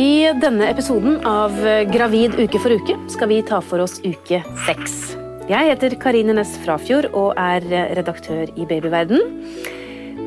I denne episoden av Gravid uke for uke skal vi ta for oss uke seks. Jeg heter Karine Næss Frafjord og er redaktør i Babyverden.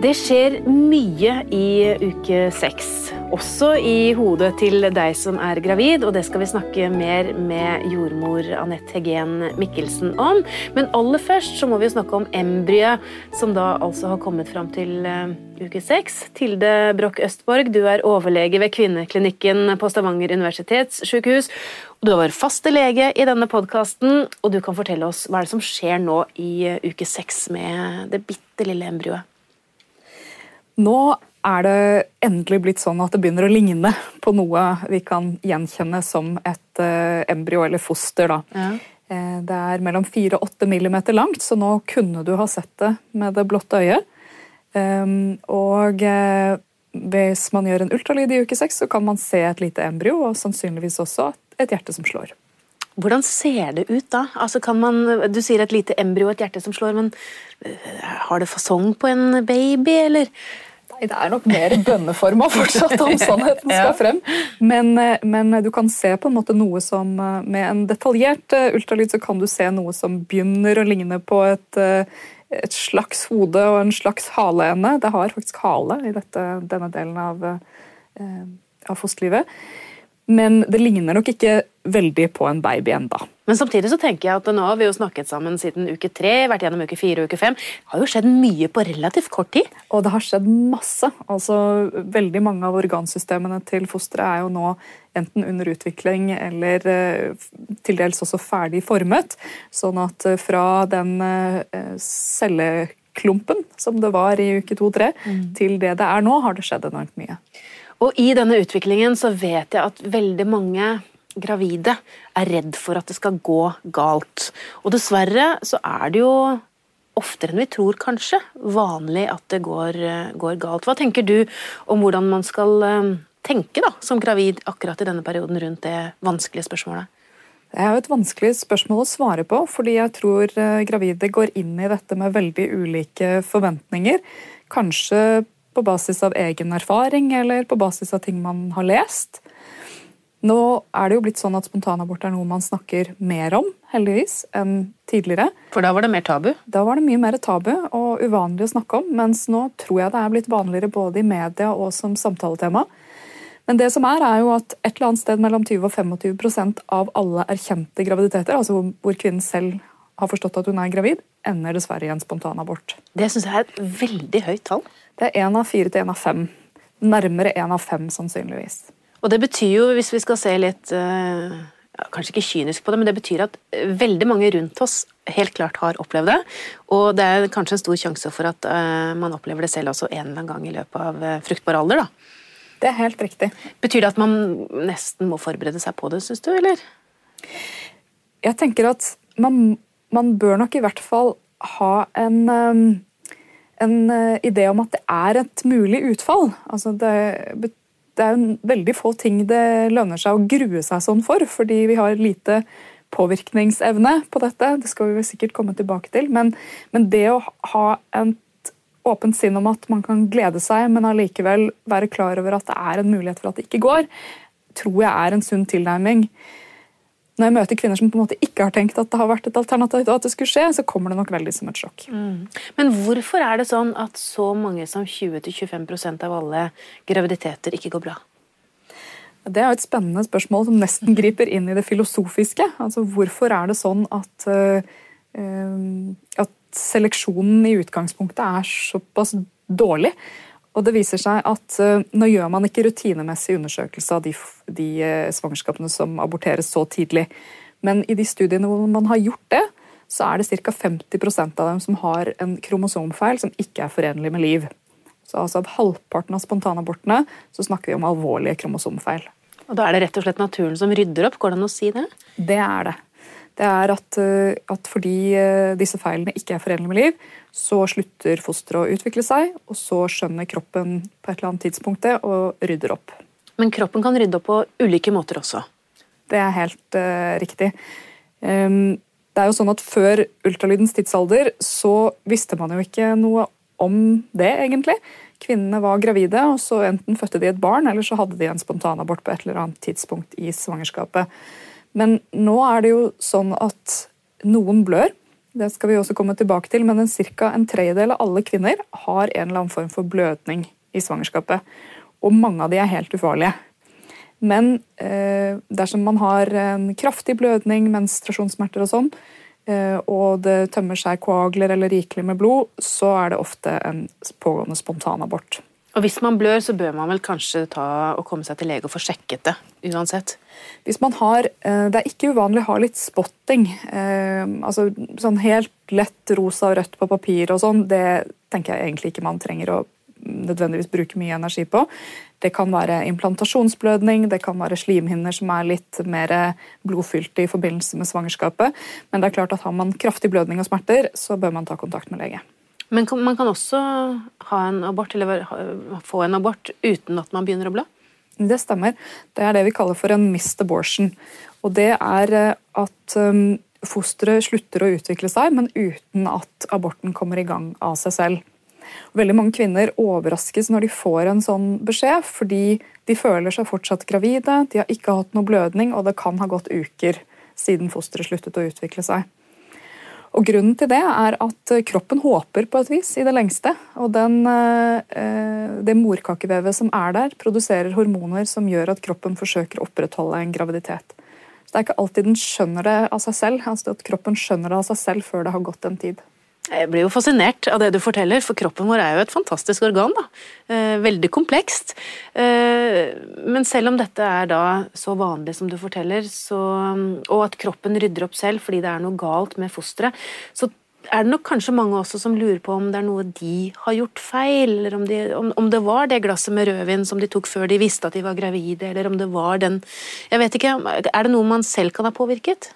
Det skjer mye i uke seks, også i hodet til deg som er gravid, og det skal vi snakke mer med jordmor Anette Hegen Mikkelsen om. Men aller først så må vi snakke om embryet, som da altså har kommet fram til uh, uke seks. Tilde Broch Østborg, du er overlege ved kvinneklinikken på Stavanger universitetssykehus. Du har vært faste lege i denne podkasten, og du kan fortelle oss hva er det som skjer nå i uh, uke seks med det bitte lille embryoet. Nå er det endelig blitt sånn at det begynner å ligne på noe vi kan gjenkjenne som et uh, embryo eller foster. Da. Ja. Uh, det er mellom 4 og 8 millimeter langt, så nå kunne du ha sett det med det blotte øyet. Um, og uh, hvis man gjør en ultralyd i uke 6, så kan man se et lite embryo, og sannsynligvis også et hjerte som slår. Hvordan ser det ut da? Altså man, du sier et lite embryo og et hjerte som slår, men har det fasong på en baby, eller? Det er nok mer bønneforma fortsatt, om sannheten skal frem. Men, eh, men, du kan se på en måte noe som eh, Med en detaljert eh, ultralyd så kan du se noe som begynner å ligne på et, et slags hode og en slags haleende. Det har faktisk hale i dette, denne delen av, av fosterlivet. Men det ligner nok ikke veldig på en baby enda. Men samtidig så tenker jeg at nå har vi jo snakket sammen siden uke tre, vært gjennom uke fire og uke fem. Det har jo skjedd mye på relativt kort tid. Og det har skjedd masse. Altså, Veldig mange av organsystemene til fosteret er jo nå enten under utvikling eller uh, til dels også ferdig formet. Sånn at uh, fra den uh, celleklumpen som det var i uke to-tre, mm. til det det er nå, har det skjedd enormt mye. Og i denne utviklingen så vet jeg at veldig mange gravide er redd for at det skal gå galt. Og dessverre så er det jo oftere enn vi tror, kanskje, vanlig at det går, går galt. Hva tenker du om hvordan man skal eh, tenke da, som gravid akkurat i denne perioden rundt det vanskelige spørsmålet? Det er jo et vanskelig spørsmål å svare på, fordi jeg tror eh, gravide går inn i dette med veldig ulike forventninger. Kanskje på basis av egen erfaring eller på basis av ting man har lest. Nå er det jo blitt sånn at spontanabort er noe man snakker mer om, heldigvis, enn tidligere. For da var det mer tabu? Da var det mye mer tabu og uvanlig å snakke om. Mens nå tror jeg det er blitt vanligere både i media og som samtaletema. Men det som er, er jo at et eller annet sted mellom 20 og 25% av alle erkjente graviditeter, altså hvor kvinnen selv har forstått at hun er gravid, ender dessverre i en spontanabort. Det syns jeg er et veldig høyt tall. Det er én av fire til én av fem. Nærmere én av fem, sannsynligvis. Og det betyr jo, hvis vi skal se litt ja, Kanskje ikke kynisk på det, men det betyr at veldig mange rundt oss helt klart har opplevd det. Og det er kanskje en stor sjanse for at uh, man opplever det selv også en eller annen gang i løpet av fruktbar alder. da. Det er helt riktig. Betyr det at man nesten må forberede seg på det, syns du, eller? Jeg tenker at man, man, bør nok i hvert fall ha en en idé om at det er et mulig utfall. Altså det det er jo veldig få ting det lønner seg å grue seg sånn for, fordi vi har lite påvirkningsevne på dette. Det skal vi vel sikkert komme tilbake til. Men, men det å ha et åpent sinn om at man kan glede seg, men allikevel være klar over at det er en mulighet for at det ikke går, tror jeg er en sunn tilnærming når jeg møter kvinner som på en måte ikke har tenkt at det har vært et alternativ, og at det skulle skje, så kommer det nok veldig som et sjokk. Mm. Men hvorfor er det sånn at så mange som 20-25% av alle graviditeter ikke går bra? Det er et spennende spørsmål som nesten griper inn i det filosofiske. Altså, Hvorfor er det sånn at, uh, at seleksjonen i utgangspunktet er såpass dårlig? Og det viser seg at uh, Nå gjør man ikke rutinemessig undersøkelse av de, de uh, svangerskapene som aborteres så tidlig. Men i de studiene hvor man har gjort det, så er det ca. 50% av dem som har en kromosomfeil som ikke er forenlig med liv. Så altså Av halvparten av spontanabortene så snakker vi om alvorlige kromosomfeil. Og Da er det rett og slett naturen som rydder opp? Går det an å si det? Det er det det er at, eh, at, fordi eh, disse feilene ikke er forenlig med liv, så slutter fosteret å utvikle seg, og så skjønner kroppen på et eller annet tidspunkt det og rydder opp. Men kroppen kan rydde opp på ulike måter også? Det er helt uh, riktig. Um, det er jo sånn at Før ultralydens tidsalder så visste man jo ikke noe om det, egentlig. Kvinnene var gravide, og så enten fødte de et barn, eller så hadde de en spontanabort på et eller annet tidspunkt i svangerskapet. Men nå er det jo sånn at noen blør. Det skal vi også komme tilbake til, men ca. en tredjedel av alle kvinner har en eller annen form for blødning i svangerskapet. Og mange av de er helt ufarlige. Men eh, dersom man har en kraftig blødning, menstruasjonssmerter og sånn, eh, og det tømmer seg koagler eller rikelig med blod, så er det ofte en pågående spontanabort. Og hvis man blør, så bør man vel kanskje ta og komme seg til lege og få sjekket det, uansett? Hvis man har, eh, Det er ikke uvanlig å ha litt spotting. Eh, altså Sånn helt lett rosa og rødt på papir og sånn, det tenker jeg egentlig ikke man trenger å nødvendigvis bruke mye energi på. Det kan være implantasjonsblødning, det kan være slimhinner som er litt mer blodfylte i forbindelse med svangerskapet. Men det er klart at har man kraftig blødning og smerter, så bør man ta kontakt med lege. Men man kan også en abort, få en abort uten at man begynner å blø? Det stemmer. Det er det vi kaller for en missed abortion. Og det er eh, at um, fosteret slutter å utvikle seg, men uten at aborten kommer i gang av seg selv. Veldig mange kvinner overraskes når de får en sånn beskjed, fordi de føler seg fortsatt gravide, de har ikke hatt noe blødning, og det kan ha gått uker siden fosteret sluttet å utvikle seg. Og Grunnen til det er at kroppen håper på et vis i det lengste. Og den, eh, det morkakevevet som er der, produserer hormoner som gjør at kroppen forsøker å opprettholde en graviditet. Så Det er ikke alltid den skjønner det av seg selv, altså at kroppen skjønner det av seg selv før det har gått en tid. Jeg blir jo fascinert av det du forteller, for kroppen vår er jo et fantastisk organ. da. Eh, veldig komplekst. Eh, men selv om dette er da så vanlig som du forteller, så, og at kroppen rydder opp selv fordi det er noe galt med fosteret, så er det nok kanskje mange også som lurer på om det er noe de har gjort feil, eller om, de, om, om, det var det glasset med rødvin som de tok før de visste at de var gravide, eller om det var den Jeg vet ikke, Er det noe man selv kan ha påvirket?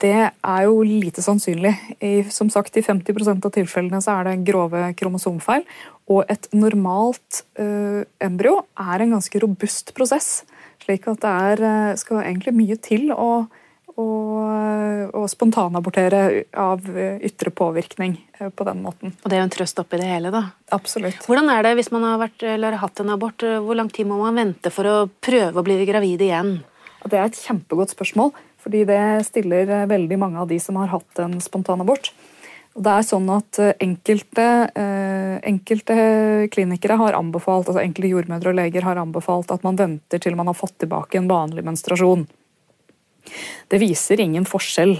Det er jo lite sannsynlig. I, som sagt, I 50 av tilfellene så er det grove kromosomfeil. Og et normalt uh, embryo er en ganske robust prosess. Slik at det er, uh, skal egentlig mye til å, å, å spontanabortere av ytre påvirkning på den måten. Og det er jo en trøst oppi det hele, da. Absolutt. Hvordan er det hvis man har vært, eller hatt en abort? Hvor lang tid må man vente for å prøve å bli gravid igjen? Det er et kjempegodt spørsmål. Fordi det stiller eh, veldig mange av de som har hatt en spontanabort. Det er sånn at eh, enkelte, eh, enkelte, klinikere har anbefalt, altså enkelte jordmødre og leger har anbefalt at man venter til man har fått tilbake en vanlig menstruasjon. Det viser ingen forskjell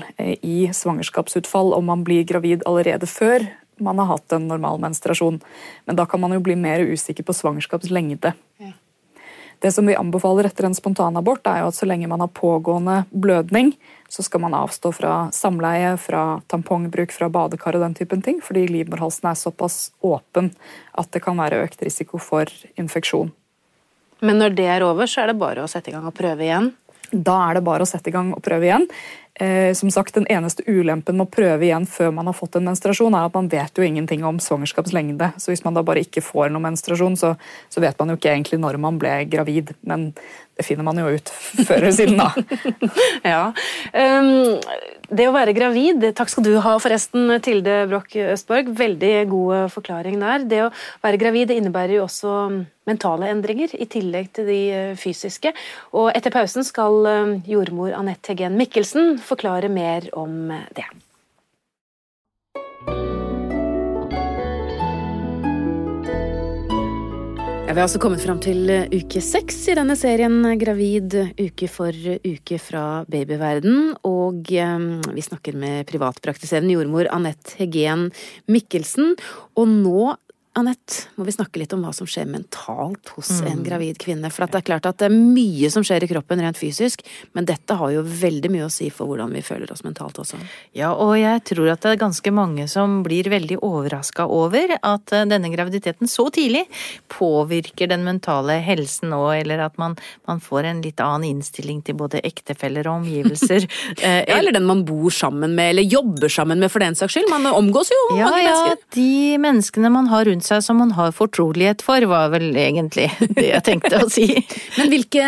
i svangerskapsutfall om man blir gravid allerede før man har hatt en normal menstruasjon. Men da kan man jo bli mer usikker på svangerskapslengde. Ja. Det som vi anbefaler etter en spontanabort, er jo at så lenge man har pågående blødning, så skal man avstå fra samleie, fra tampongbruk, fra badekar og den typen ting, fordi livmorhalsen er såpass åpen at det kan være økt risiko for infeksjon. Men når det er over, så er det bare å sette i gang og prøve igjen? Da er det bare å sette i gang og prøve igjen. Eh, som sagt, Den eneste ulempen med å prøve igjen før man har fått en menstruasjon, er at man vet jo ingenting om svangerskapslengde. Så hvis man da bare ikke får noen menstruasjon, så, så vet man jo ikke egentlig når man ble gravid. Men det finner man jo ut før eller siden, da. ja. Um, det å være gravid Takk skal du ha, forresten, Tilde Broch Østborg. Veldig god forklaring der. Det å være gravid innebærer jo også mentale endringer, i tillegg til de eh, fysiske. Og etter pausen skal eh, jordmor Anette Heggen Mikkelsen forklare mer om det. Ja, vi har altså kommet fram til eh, uke seks i denne serien Gravid uke for uke fra babyverden. Og eh, vi snakker med privatpraktiserende jordmor Anette Hegen Mikkelsen. Og nå Anette, må vi snakke litt om hva som skjer mentalt hos mm. en gravid kvinne. For det er klart at det er mye som skjer i kroppen rent fysisk, men dette har jo veldig mye å si for hvordan vi føler oss mentalt også. Ja, og jeg tror at det er ganske mange som blir veldig overraska over at eh, denne graviditeten så tidlig påvirker den mentale helsen nå, eller at man, man får en litt annen innstilling til både ektefeller og omgivelser. Eh, ja, eller den man bor sammen med, eller jobber sammen med for den saks skyld. Man omgås jo ja, mange mennesker. Ja, de menneskene man har rundt rundt seg som man har fortrolighet for, var vel egentlig det jeg tenkte å si. Men hvilke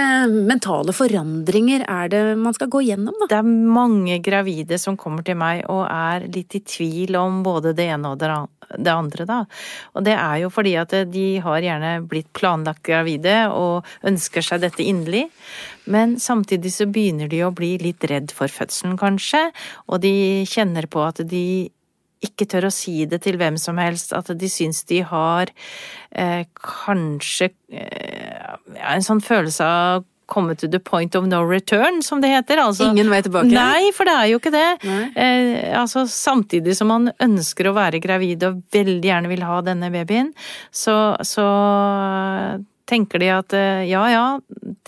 mentale forandringer er det man skal gå gjennom, da? Det er mange gravide som kommer til meg og er litt i tvil om både det ene og det andre, da. Og det er jo fordi at de har gjerne blitt planlagt gravide og ønsker seg dette inderlig. Men samtidig så begynner de å bli litt redd for fødselen, kanskje, og de kjenner på at de ikke tør å si det til hvem som helst, at de syns de har eh, kanskje eh, en sånn følelse av komme to the point of no return, som det heter. Altså, Ingen vei tilbake? Nei, for det er jo ikke det. Eh, altså, samtidig som man ønsker å være gravid og veldig gjerne vil ha denne babyen, så, så tenker de at eh, ja ja,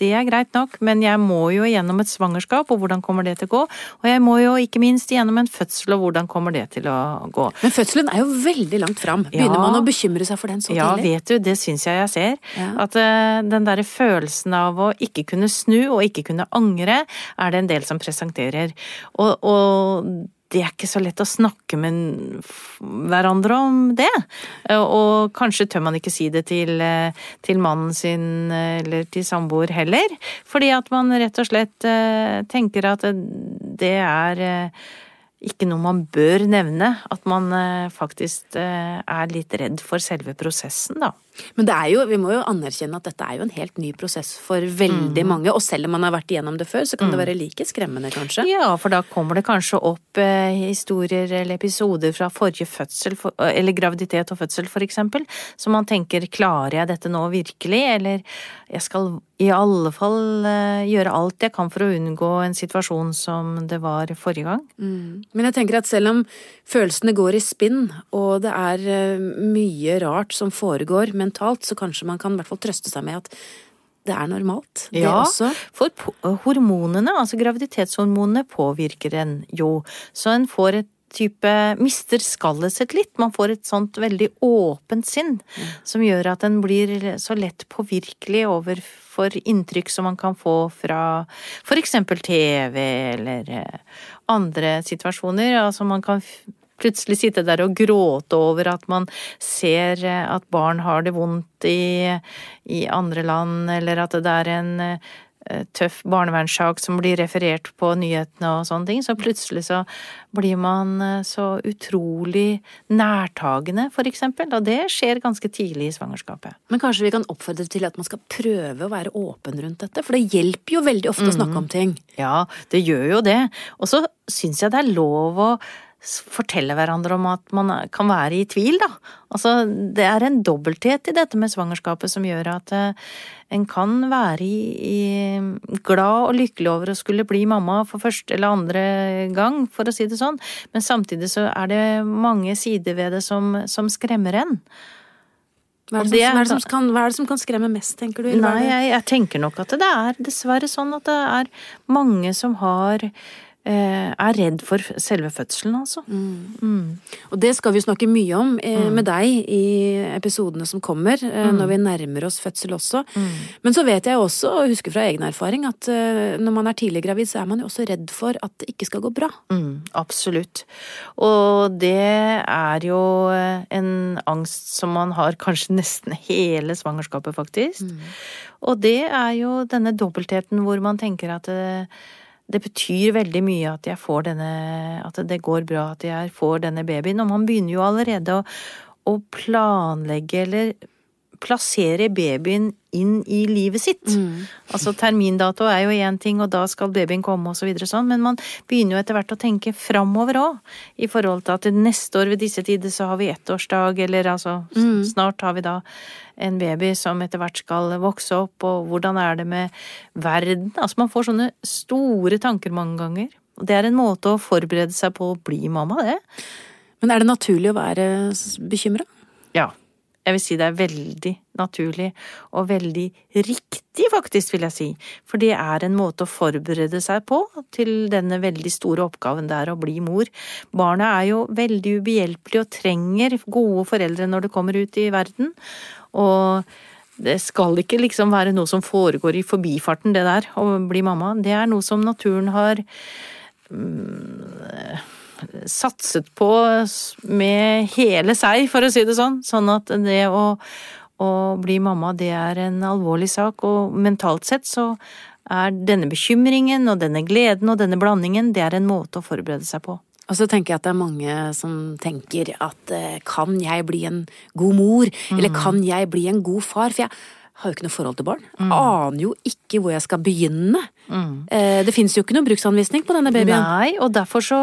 det er greit nok, men jeg må jo gjennom et svangerskap, og hvordan kommer det til å gå? Og jeg må jo ikke minst gjennom en fødsel, og hvordan kommer det til å gå? Men fødselen er jo veldig langt fram. Begynner Ja. man å bekymre seg for den så Ja, tidlig? vet du, det syns jeg jeg ser. Ja. At uh, den derre følelsen av å ikke kunne snu og ikke kunne angre, er det en del som presenterer. Og, og det er ikke så lett å snakke med hverandre om det. Og kanskje tør man ikke si det til, til mannen sin eller til samboer heller. Fordi at man rett og slett eh, tenker at det er eh, ikke noe man bør nevne. At man eh, faktisk eh, er litt redd for selve prosessen, da. Men det er jo, vi må jo anerkjenne at dette er jo en helt ny prosess for veldig Mm. mange. Og selv om man har vært igjennom det før, så kan det være like skremmende, kanskje. Ja, for da kommer det kanskje opp eh, historier eller episoder fra forrige fødsel, for, eller graviditet og fødsel for eksempel, så man tenker klarer jeg dette nå virkelig, eller jeg skal i alle fall eh, gjøre alt jeg kan for å unngå en situasjon som det var forrige gang. Mm. Men jeg tenker at selv om følelsene går i spinn, og det er eh, mye rart som foregår mentalt, så kanskje man kan i hvert fall trøste seg med at det er normalt, det Ja, også. for hormonene, altså graviditetshormonene, påvirker en jo. Så en får et type Mister skallet sitt litt. Man får et sånt veldig åpent sinn som gjør at en blir så lett påvirkelig overfor inntrykk som man kan få fra eksempel TV eller eh, andre situasjoner. Altså man kan plutselig sitte der og gråte over at man ser eh, at barn har det vondt i, i andre land, eller at det er en eh, tøff barnevernssak som blir referert på nyhetene og sånne ting, så plutselig så blir man eh, så utrolig nærtagende, for eksempel, og det skjer ganske tidlig i svangerskapet. Men kanskje vi kan oppfordre til at man skal prøve å være åpen rundt dette, for det hjelper jo veldig ofte å snakke om ting. Ja, det gjør jo det. Og så syns jeg det er lov å fortelle hverandre om at man er- kan være i tvil, da. Altså, det er en dobbelthet i dette med svangerskapet som gjør at eh, en kan være i, i glad og lykkelig over å skulle bli mamma for første eller andre gang, for å si det sånn, men samtidig så er det mange sider ved det som, som skremmer en. Hva er det, som, hva, er det som kan, hva er det som kan skremme mest, tenker du? Nei, jeg, jeg tenker nok at det er dessverre sånn at det er mange som har eh, er redd for selve fødselen, altså. Mm. Og det skal vi snakke mye om eh, med deg i episodene som kommer, eh, når vi nærmer oss fødsel også. Men så vet jeg også, og husker fra egen erfaring, at eh, når man er tidlig gravid, så er man jo også redd for at det ikke skal gå bra. Mm, absolutt. Og det er jo eh, en angst som man har kanskje nesten hele svangerskapet, faktisk. Og det er jo denne dobbeltheten hvor man tenker at det, betyr veldig mye at jeg får denne At det går bra at jeg får denne babyen. Og man begynner jo allerede å, å planlegge eller plassere babyen inn i livet sitt. Altså termindato er jo én ting, og da skal babyen komme og så videre sånn, men man begynner jo etter hvert å tenke framover òg. I forhold til at neste år ved disse tider så har vi ettårsdag, eller altså mm. snart har vi da en baby som etter hvert skal vokse opp, og hvordan er det med verden? Altså man får sånne store tanker mange ganger. Og det er en måte å forberede seg på å bli mamma, det. Men er det naturlig å være bekymra? Ja. Jeg vil si det er veldig naturlig, og veldig riktig, faktisk, vil jeg si. For det er en måte å forberede seg på til denne veldig store oppgaven det er å bli mor. Barnet er jo veldig ubehjelpelig og trenger gode foreldre når det kommer ut i verden. Og det skal ikke liksom være noe som foregår i forbifarten, det der, å bli mamma. Det er noe som naturen har satset på med hele seg, for å si det sånn. Sånn at det å, å bli mamma, det er en alvorlig sak, og mentalt sett så er denne bekymringen og denne gleden og denne blandingen, det er en måte å forberede seg på. Og så tenker jeg at det er mange som tenker at eh, kan jeg bli en god mor, mm. eller kan jeg bli en god far? For jeg har jo ikke noe forhold til barn. Mm. Aner jo ikke hvor jeg skal begynne. Mm. Eh, det fins jo ikke noen bruksanvisning på denne babyen. Nei, og derfor så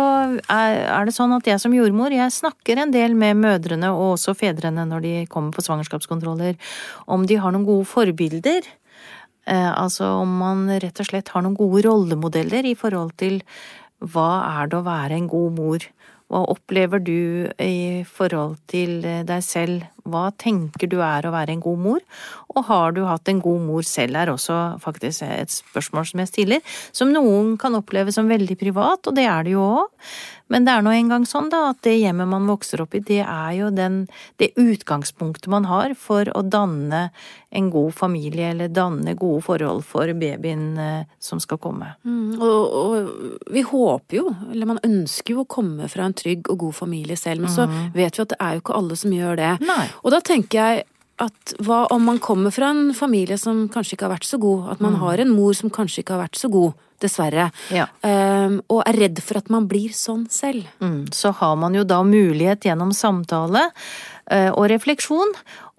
er det sånn at jeg som jordmor, jeg snakker en del med mødrene og også fedrene når de kommer på svangerskapskontroller, om de har noen gode forbilder. Eh, altså om man rett og slett har noen gode rollemodeller i forhold til hva er det å være en god mor? Hva opplever du i forhold til deg selv? Hva tenker du er å være en god mor? Og har du hatt en god mor selv, er også faktisk et spørsmål som jeg stiller, som noen kan oppleve som veldig privat, og det er det jo òg. Men det er nå engang sånn da, at det hjemmet man vokser opp i, det er jo den, det utgangspunktet man har for å danne en god familie, eller danne gode forhold for babyen eh, som skal komme. Mm, og, og, vi håper jo, eller man ønsker jo å komme fra en trygg og god familie selv, men mm. så vet vi at det er jo ikke alle som gjør det. Nei. Og da tenker jeg at hva om man kommer fra en familie som kanskje ikke har vært så god, at man mm. har en mor som kanskje ikke har vært så god, dessverre, ja. um, og er redd for at man blir sånn selv. Mm. Så har man jo da mulighet gjennom samtale uh, og refleksjon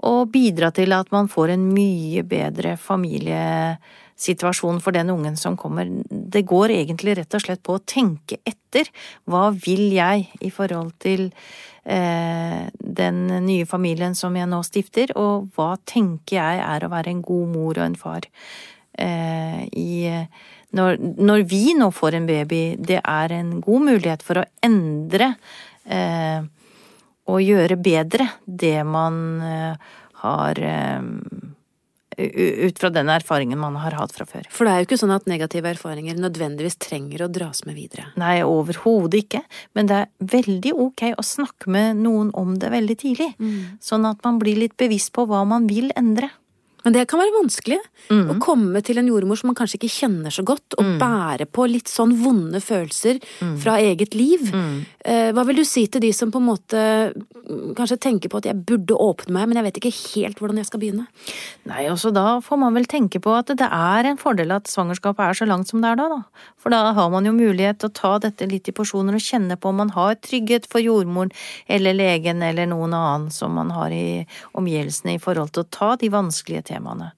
å bidra til at man får en mye bedre familiesituasjon for den ungen som kommer. Det går egentlig rett og slett på å tenke etter. Hva vil jeg i forhold til den nye familien som jeg nå stifter, og hva tenker jeg er å være en god mor og en far. Eh, I, når, når, vi nå får en baby, det er en god mulighet for å endre eh, og gjøre bedre det man har ut fra den erfaringen man har hatt fra før. For det er jo ikke sånn at negative erfaringer nødvendigvis trenger å dras med videre? Nei, overhodet ikke. Men det er veldig ok å snakke med noen om det veldig tidlig. Mm. Sånn at man blir litt bevisst på hva man vil endre. Men det kan være vanskelig. Mm. Å komme til en jordmor som man kanskje ikke kjenner så godt, og mm. bære på litt sånn vonde følelser mm. fra eget liv. Mm. Eh, hva vil du si til de som på en måte kanskje tenke på at jeg burde åpne meg, men jeg vet ikke helt hvordan jeg skal begynne? Nei, også da får man vel tenke på at det er en fordel at svangerskapet er så langt som det er da, da. For da har man jo mulighet til å ta dette litt i porsjoner og kjenne på om man har trygghet for jordmoren eller legen eller noen annen som man har i omgivelsene i forhold til å ta de vanskelige temaene.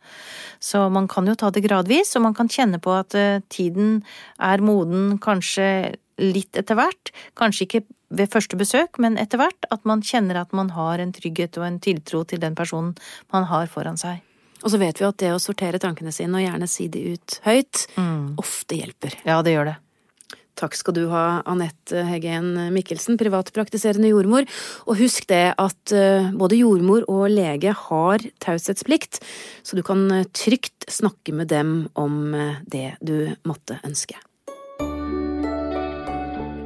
Så man kan jo ta det gradvis, og man kan kjenne på at eh, tiden er moden kanskje litt etter hvert. Kanskje ikke ved første besøk, men etter hvert. At man kjenner at man har en trygghet og en tiltro til den personen man har foran seg. Og så vet vi at det å sortere tankene sine og gjerne si de ut høyt, mm. ofte hjelper. Ja, det gjør det. Takk skal du ha, Anette Heggen Mikkelsen, privatpraktiserende jordmor. Og husk det at eh, både jordmor og lege har taushetsplikt, så du kan eh, trygt snakke med dem om eh, det du måtte ønske.